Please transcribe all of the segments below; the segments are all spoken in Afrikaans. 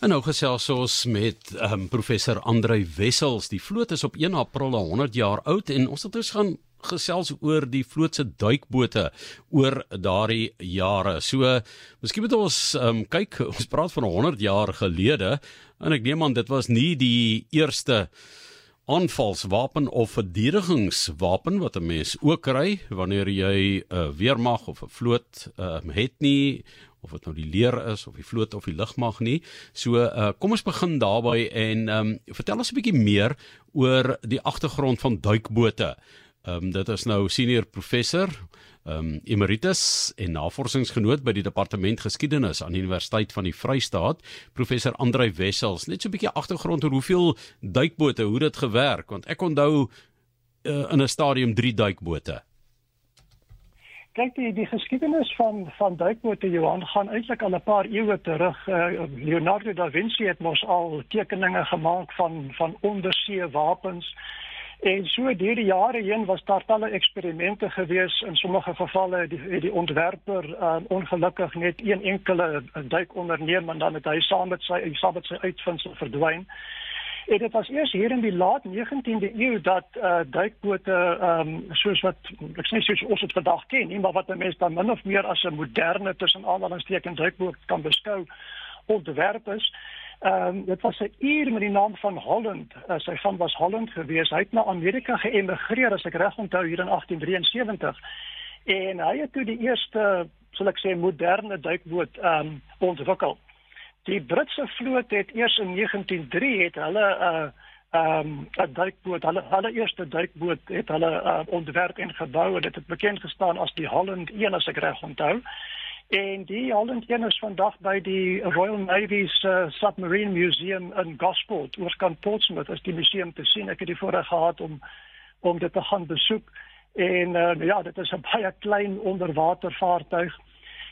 En nou gesels ons met um, professor Andrei Wessels. Die vloot is op 1 April 100 jaar oud en ons het dus gaan gesels oor die vloot se duikbote oor daardie jare. So, miskien moet ons um, kyk, ons praat van 100 jaar gelede en ek neem aan dit was nie die eerste aanvalswapen of verdedigingswapen wat 'n mens ook kry wanneer jy 'n uh, weermag of 'n vloot uh, het nie of dit nou die leer is of die vloot of die lugmag nie. So uh, kom ons begin daarby en um, vertel ons 'n bietjie meer oor die agtergrond van duikbote. Ehm um, dit is nou senior professor ehm um, emeritus en navorsingsgenoot by die departement geskiedenis aan die Universiteit van die Vrystaat, professor Andrei Wessels. Net so 'n bietjie agtergrond oor hoeveel duikbote, hoe dit gewerk want ek onthou uh, in 'n stadium 3 duikbote kyk die die geskiedenis van van duikbote Johan gaan eintlik al 'n paar eeue terug. Uh, Leonardo da Vinci het mos al tekeninge gemaak van van ondersee wapens. En so deur die jare heen was daar talle eksperimente gewees in sommige gevalle die die ontwerper uh, ongelukkig net een enkele duik onderneem en dan het hy saam met sy saam met sy uitvinding verdwyn. En dit was eers hier in die laat 19de eeu dat uh duikbote um, soos wat ek sê soos ons dit vandag ken, nie, maar wat mense dan min of meer as 'n moderne tussen aanhalingstekens duikboot kan beskou ontwerp is. Ehm um, dit was 'n uur met die naam van Holland. Uh, sy van was Holland gewees. Hy het na Amerika geëmigreer as ek reg onthou hier in 1873. En hy het toe die eerste, sal ek sê, moderne duikboot ehm um, ontwikkel. Die Britse vloot het eers in 1903 het hulle 'n uh, ehm um, 'n duikboot, hulle hulle eerste duikboot het hulle uh, ontwerp en gebou en dit het bekend gestaan as die Holland 1 as ek reg onthou. En die Holland 1 is vandag by die Royal Navy's uh, Submarine Museum in Gosport, oorkant Portsmouth, as die museum te sien. Ek het die voorreg gehad om om dit te gaan besoek. En uh, ja, dit is 'n baie klein onderwatervaartuig.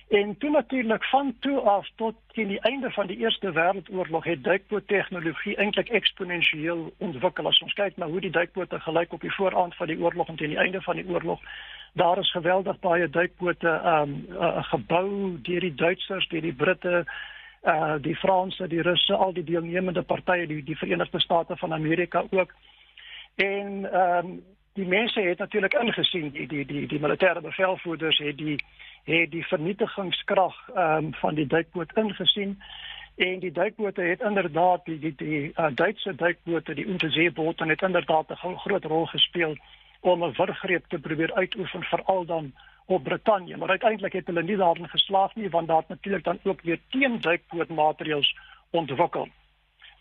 En toe natuurlik van toe af tot teen die einde van die Eerste Wêreldoorlog het duikboottegnologie eintlik eksponensieel ontwikkel. As ons kyk na hoe die duikbote gelyk op die vooraand van die oorlog en teen die einde van die oorlog, daar is geweldig baie duikbote ehm um, uh, gebou deur die Duitsers, deur die Britte, uh die Franse, die Russe, al die deelnemende partye, die die Verenigde State van Amerika ook. En ehm um, die mense het natuurlik ingesien die die die die militêre bevelvoerders het die het die vernietigingskrag um, van die duikboot ingesien. En die duikbote het inderdaad die die, die uh, Duitse duikbote die Unterseebote het inderdaad 'n groot rol gespeel om 'n wurggreep te probeer uitoefen veral dan op Brittanje. Maar uiteindelik het hulle nie daarin geslaag nie want daar het natuurlik dan ook weer teen duikbootmateriaals ontwikkel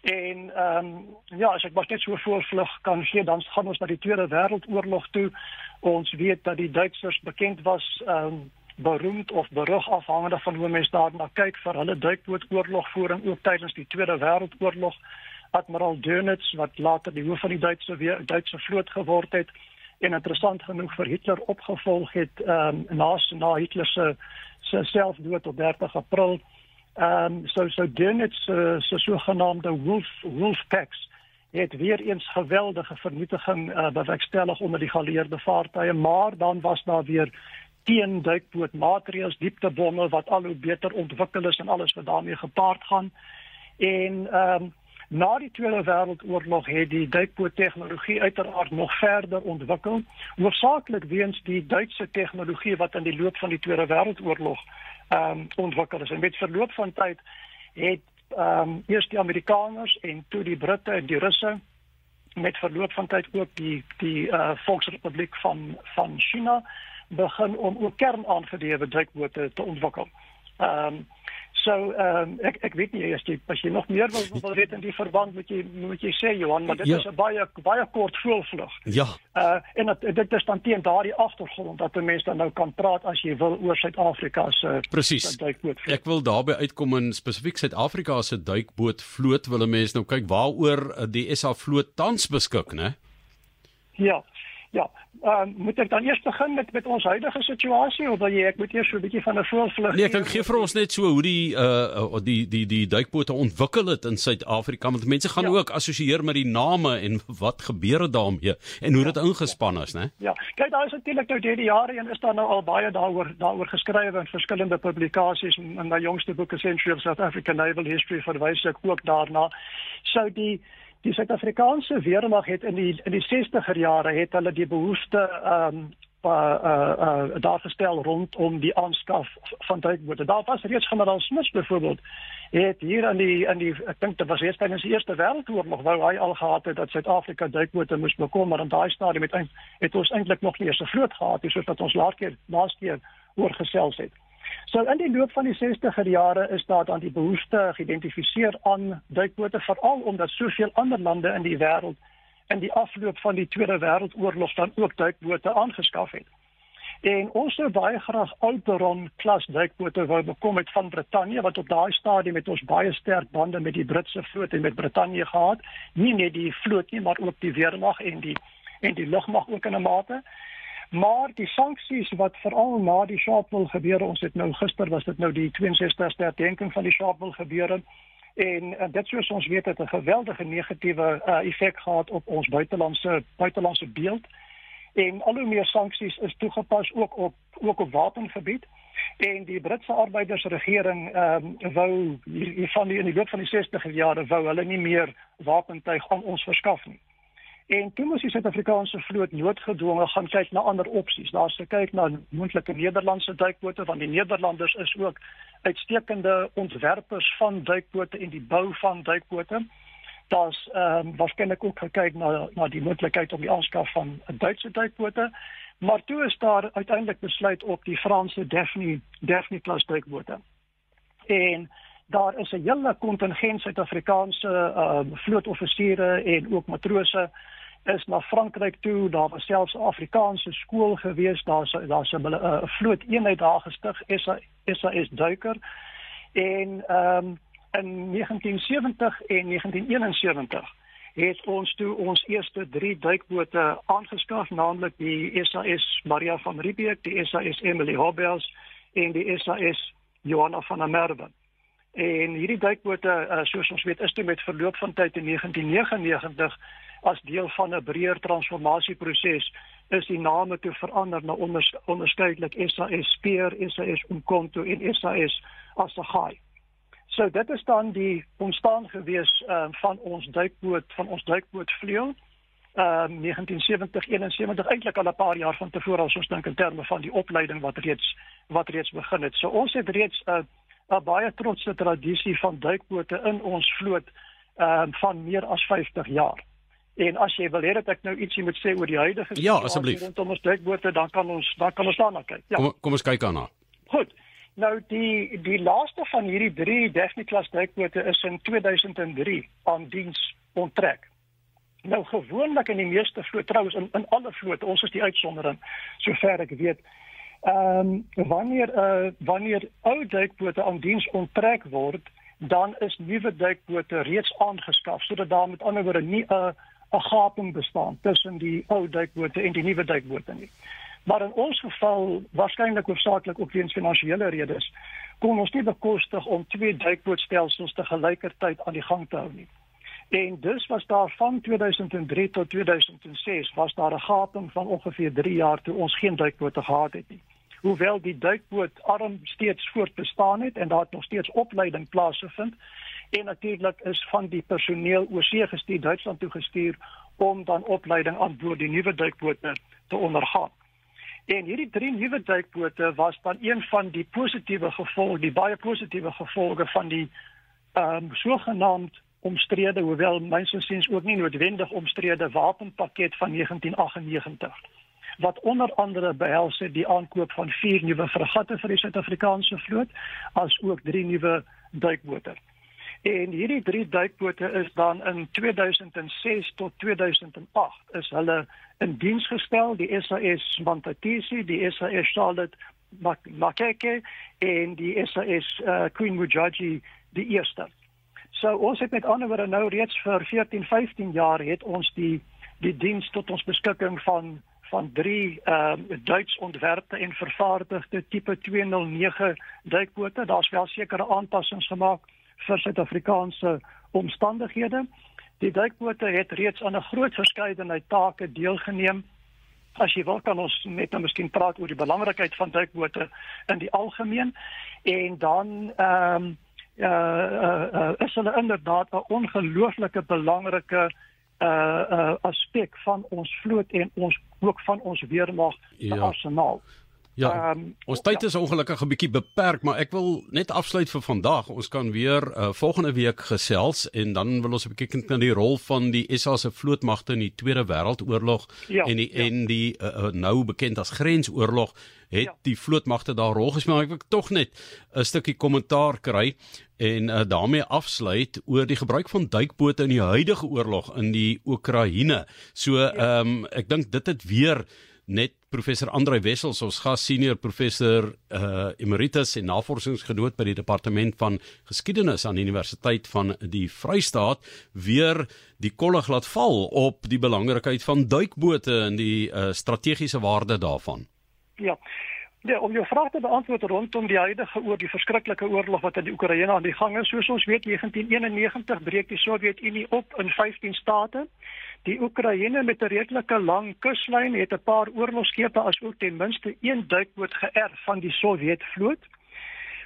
En ehm um, ja, as ek maar net so voorvlug kan gee, dan gaan ons na die Tweede Wêreldoorlog toe. Ons weet dat die Duitsers bekend was ehm um, beroemd of berug afhangende van hoe mense daarna kyk vir hulle duikbootoorlogvoering ook tydens die Tweede Wêreldoorlog. Admiral Dönitz wat later die hoof van die Duitse Duitse vloot geword het en interessant genoeg vir Hitler opgevolg het ehm um, na na Hitler se se selfdood op 30 April Ehm um, so so Dönitz se so sogenaamde wolf wolf packs het weer eens geweldige vernietiging uh, bewerkstellig onder die geleerde vaartuie, maar dan was daar weer teen duikboot maatreëls, dieptebomme wat al hoe beter ontwikkel is en alles wat daarmee gepaard gaan. En ehm um, na die Tweede Wêreldoorlog het die duikboot tegnologie uiteraard nog verder ontwikkel, hoofsaaklik weens die Duitse tegnologie wat in die loop van die Tweede Wêreldoorlog ehm um, ontwikkel is. En met verloop van tyd het ehm um, eers die Amerikaners en toe die Britte en die Russe met verloop van tyd ook die die uh, Volksrepubliek van van China begin om ook kernaangedrewe duikbote te ontwikkel. Ehm um, So ehm um, ek ek weet nie as jy as jy nog meer wil, wil weet in die verband met jy moet jy sê Johan, maar dit ja. is 'n baie baie kort voelvlug. Ja. Uh en dat dit is dan teen daardie agtergrond dat 'n mens dan nou kan praat as jy wil oor Suid-Afrika se Presies. Ek wil daarby uitkom in spesifiek Suid-Afrika se duikboot vloot wil 'n mens nou kyk waaroor die SA vloot tans beskik, né? Ja. Ja, uh, moet ek dan eers begin met met ons huidige situasie of wil jy ek moet eers so 'n bietjie van 'n voorvlug Nee, ek dink gee vir ons net so hoe die uh die die die duikbote ontwikkel het in Suid-Afrika want mense gaan ja. ook assosieer met die name en wat gebeur het daarmee en hoe ja, dit ingespan is, né? Ja. Kyk, daar is natuurlik nou deur die jare en is daar nou al baie daaroor daaroor geskrywe in verskillende publikasies en my jongste boek Essential of African Naval History verwys ek ook daarna. So die Die Suid-Afrikaanse weermag het in die in die 60er jare het hulle die behoefte ehm um, uh uh, uh daar gestel rondom die aanskaf van duikbote. Daar was reeds generaal Smith byvoorbeeld het hier aan die aan die ek dink dit was eers tydens die Eerste Wêreldoorlog wou hy al gehad het dat Suid-Afrika duikbote moes bekom, maar in daai stadium het, het ons eintlik nog nie eens 'n vloot gehad nie soos wat ons laas keer laas keer oorgesels het. So in die loop van die 60er jare is daar dan die behoefte geïdentifiseer aan duikbote veral omdat soveel ander lande in die wêreld in die afloop van die Tweede Wêreldoorlog dan ook duikbote aangeskaf het. En ons sou baie graag Oberon klas duikbote wou bekom het van Brittanje wat op daai stadium met ons baie sterk bande met die Britse vloot en met Brittanje gehad, nie net die vloot nie, maar ook die weermag en die en die lugmag ook in 'n mate. Maar die sanksies wat veral na die Sharpeville gebeure, ons het nou gister was dit nou die 62ste herdenking van die Sharpeville gebeure en, en dit soos ons weet het 'n geweldige negatiewe uh, effek gehad op ons buitelandse buitelandse beeld. En al hoe meer sanksies is toegepas ook op ook op wapengebied. En die Britse arbeidersregering ehm um, wou hier van die in die loop van die 60 jare wou hulle nie meer wapentuig aan ons verskaf nie. En toe moes die Suid-Afrikaanse vloot noodgedwonge gaan kyk na ander opsies. Daar's gekyk na moontlike Nederlandse duikbote want die Nederlanders is ook uitstekende ontwerpers van duikbote en die bou van duikbote. Daar's ehm um, waarskynlik ook gekyk na na die moontlikheid om die aanskaf van 'n Duitse duikbote. Maar toe is daar uiteindelik besluit op die Franse Daphne Daphne klas duikbote. En daar is 'n hele kontingent Suid-Afrikaanse ehm uh, vlootoffisiere en ook matrose is na Frankryk toe, daar was selfs 'n Afrikaanse skool gewees, daar's daar's 'n uh, vloot eenheid daar gestig, SA SAS duiker. En ehm um, in 1970 en 1971 het ons toe ons eerste 3 duikbote aangeskaf, naamlik die SAS Maria van Riebeeck, die SAS Emily Hobbs en die SAS Johanna van der Merwe. En hierdie duikbote, uh, soos ons weet, is toe met verloop van tyd in 1999 as deel van 'n breër transformasieproses is die name toe verander na onderskeidelik SAS Speer, SAS Umkhonto en SAS Asagai. So dit is dan die ontstaan gewees uh, van ons duikboot van ons duikbootvleuel. Ehm uh, 1970 71 eintlik al 'n paar jaar van tevore as ons dink in terme van die opleiding wat reeds wat reeds begin het. So ons het reeds 'n uh, 'n baie trotse tradisie van duikbote in ons vloot ehm uh, van meer as 50 jaar. En as jy wil hê dat ek nou ietsie moet sê oor die huidige Ja, asseblief. Rondom ons duikbote, dan kan ons dan kan ons daarna kyk. Ja. Kom kom ons kyk daarna. Goed. Nou die die laaste van hierdie 3 Daphne klas duikbote is in 2003 aan diens onttrek. Nou gewoonlik in die meeste vloot trouens in in alle vloot, ons is die uitsondering sover ek weet. Ehm um, wanneer uh wanneer ou duikbote aan diens onttrek word, dan is nuwe duikbote reeds aangeskaf sodat daar met ander woorde nie 'n uh, 'n gaping bestaan tussen die ou duikbote en die nuwe duikbote nie. Maar in ons geval waarskynlik hoofsaaklik ook weens finansiële redes kon ons nie bekostig om twee duikbootstelsels te gelykertyd aan die gang te hou nie. En dus was daar van 2003 tot 2006 was daar 'n gaping van ongeveer 3 jaar toe ons geen duikbote gehad het nie. Hoewel die duikboot arm steeds voortbestaan het en daar nog steeds opleiding plaasgevind, en natuurlik is van die personeel oorsee gestuur Duitsland toe gestuur om dan opleiding aan boord die nuwe duikbote te ondergaan. En hierdie drie nuwe duikbote was dan een van die positiewe gevolge, die baie positiewe gevolge van die ehm um, sogenaamd omstrede, hoewel mense siens ook nie noodwendig omstrede wapenpakket van 1998 wat onder andere behels die aankoop van vier nuwe fregatte vir die Suid-Afrikaanse vloot as ook drie nuwe duikbote. En hierdie drie duikbote is dan in 2006 tot 2008 is hulle in diens gestel, die SAS Mantatisi, die SAS Charlotte Makeke en die SAS uh, Queen Mujaji die eerste. So ons het met ander woorde nou reeds vir 14, 15 jaar het ons die die diens tot ons beskikking van van drie ehm uh, Duits ontwerpte en vervaardigde tipe 209 duikbote. Daar's wel sekere aanpassings gemaak vir Suid-Afrikaanse omstandighede. Die duikbote het reeds aan 'n groot verskeidenheid take deelgeneem. As jy wil kan ons net nou miskien praat oor die belangrikheid van duikbote in die algemeen en dan ehm um, uh, uh, uh, is hulle inderdaad 'n ongelooflike belangrike uh uh aspek van ons vloot en ons ook van ons weermag se ja. arsenaal. Ja. Um, ons tyd is ongelukkig 'n bietjie beperk, maar ek wil net afsluit vir vandag. Ons kan weer uh, volgende week gesels en dan wil ons 'n bietjie kyk na die rol van die SA se vlootmagte in die Tweede Wêreldoorlog ja, en die ja. en die uh, nou bekend as Grensoorlog het ja. die vlootmagte daar rol gespeel. Ek wil tog net 'n stukkie kommentaar kry en uh, daarmee afsluit oor die gebruik van duikbote in die huidige oorlog in die Oekraïne. So ja. ehm um, ek dink dit het weer net professor Andrei Wessels ons gas senior professor uh, emeritus en navorsingsgenoot by die departement van geskiedenis aan die universiteit van die Vrystaat weer die kollig laat val op die belangrikheid van duikbote en die uh, strategiese waarde daarvan. Ja. Ja, om jou vraag te beantwoord rondom die huidige oor die verskriklike oorlog wat in die Oekraïne aan die gang is, soos ons weet 1991 breek die Sowjetunie op in 15 state. Die Oekraïne met 'n redelike lang kuslyn het 'n paar oorlogskepe as ook ten minste een duikboot geërf van die Sowjetvloot.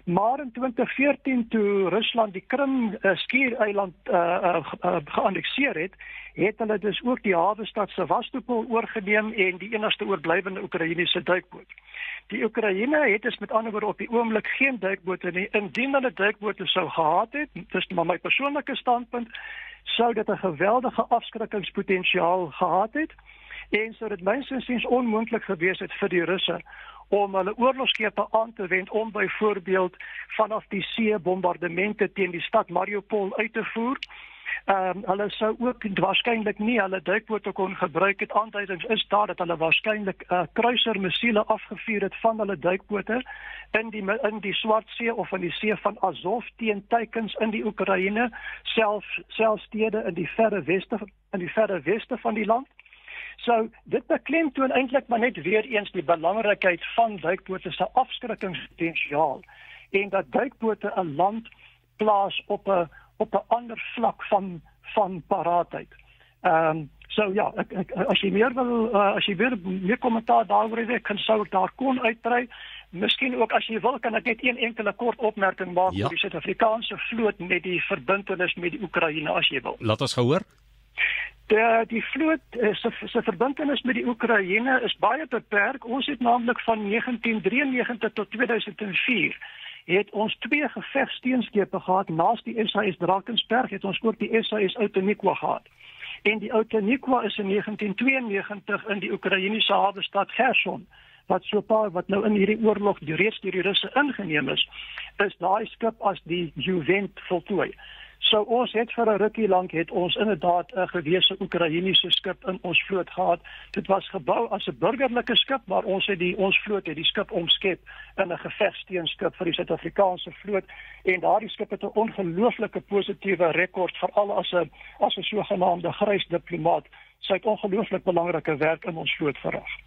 Maar in 2014 toe Rusland die Krim uh, skiereiland uh, uh, uh, geannekteer het, het hulle dus ook die hawe stad Sevastopol oorgeneem en die enigste oorblywende Oekraïense duikboot. Die Oekraïne het dus met ander woorde op die oomblik geen duikbote nie. Indien hulle duikbote sou gehad het, dis maar my persoonlike standpunt, sou dit 'n geweldige afskrikkingspotensiaal gehad het en sou dit minstens onmoontlik gewees het vir die Russe om hulle oorlogskepe aan te wend om byvoorbeeld vanaf die see bombardemente teen die stad Mariupol uit te voer Ehm um, hulle sou ook waarskynlik nie hulle duikbote kon gebruik het. Aanduidings is daar dat hulle waarskynlik uh, kruisermissiele afgevuur het van hulle duikbote in die in die Swart See of in die See van Azov teen teikens in die Oekraïne, self selfstede in die verre weste in die verre weste van die land. So dit beklemtoon eintlik maar net weer eens die belangrikheid van duikbote se afskrikkingspotensiaal en dat duikbote 'n land plaas op 'n op 'n ander vlak van van paraatheid. Ehm um, so ja, ek, ek as jy meer wil uh, as jy weer meer kommentaar daaroor het, kan sou ek daar kon uitbrei. Miskien ook as jy wil kan ek net een enkele kort opmerking maak ja. oor die Suid-Afrikaanse vloot met die verbintenis met die Oekraïne as jy wil. Laat ons gehoor. Die die vloot eh, se se verbintenis met die Oekraïne is baie beperk. Ons het naamlik van 1993 tot 2004 het ons twee gevegsteenskepe gehad naas die SAS Drakensberg het ons ook die SAS Outeniqua gehad. En die Outeniqua is in 1992 in die Oekraïense hawe stad Kherson wat so paar wat nou in hierdie oorlog die reeds deur die Russe ingeneem is, is daai skip as die Juvent voltooi. So ons het vir 'n rukkie lank het ons inderdaad 'n gewese Oekraïense skip in ons vloot gehad. Dit was gebou as 'n burgerlike skip, maar ons het die ons vloot het die skip omskep in 'n gevegsteenskip vir die Suid-Afrikaanse vloot en daardie skip het 'n ongelooflike positiewe rekord veral as 'n as 'n sogenaamde grys diplomaat. Sy het ongelooflik belangrike werk in ons vloot verrig.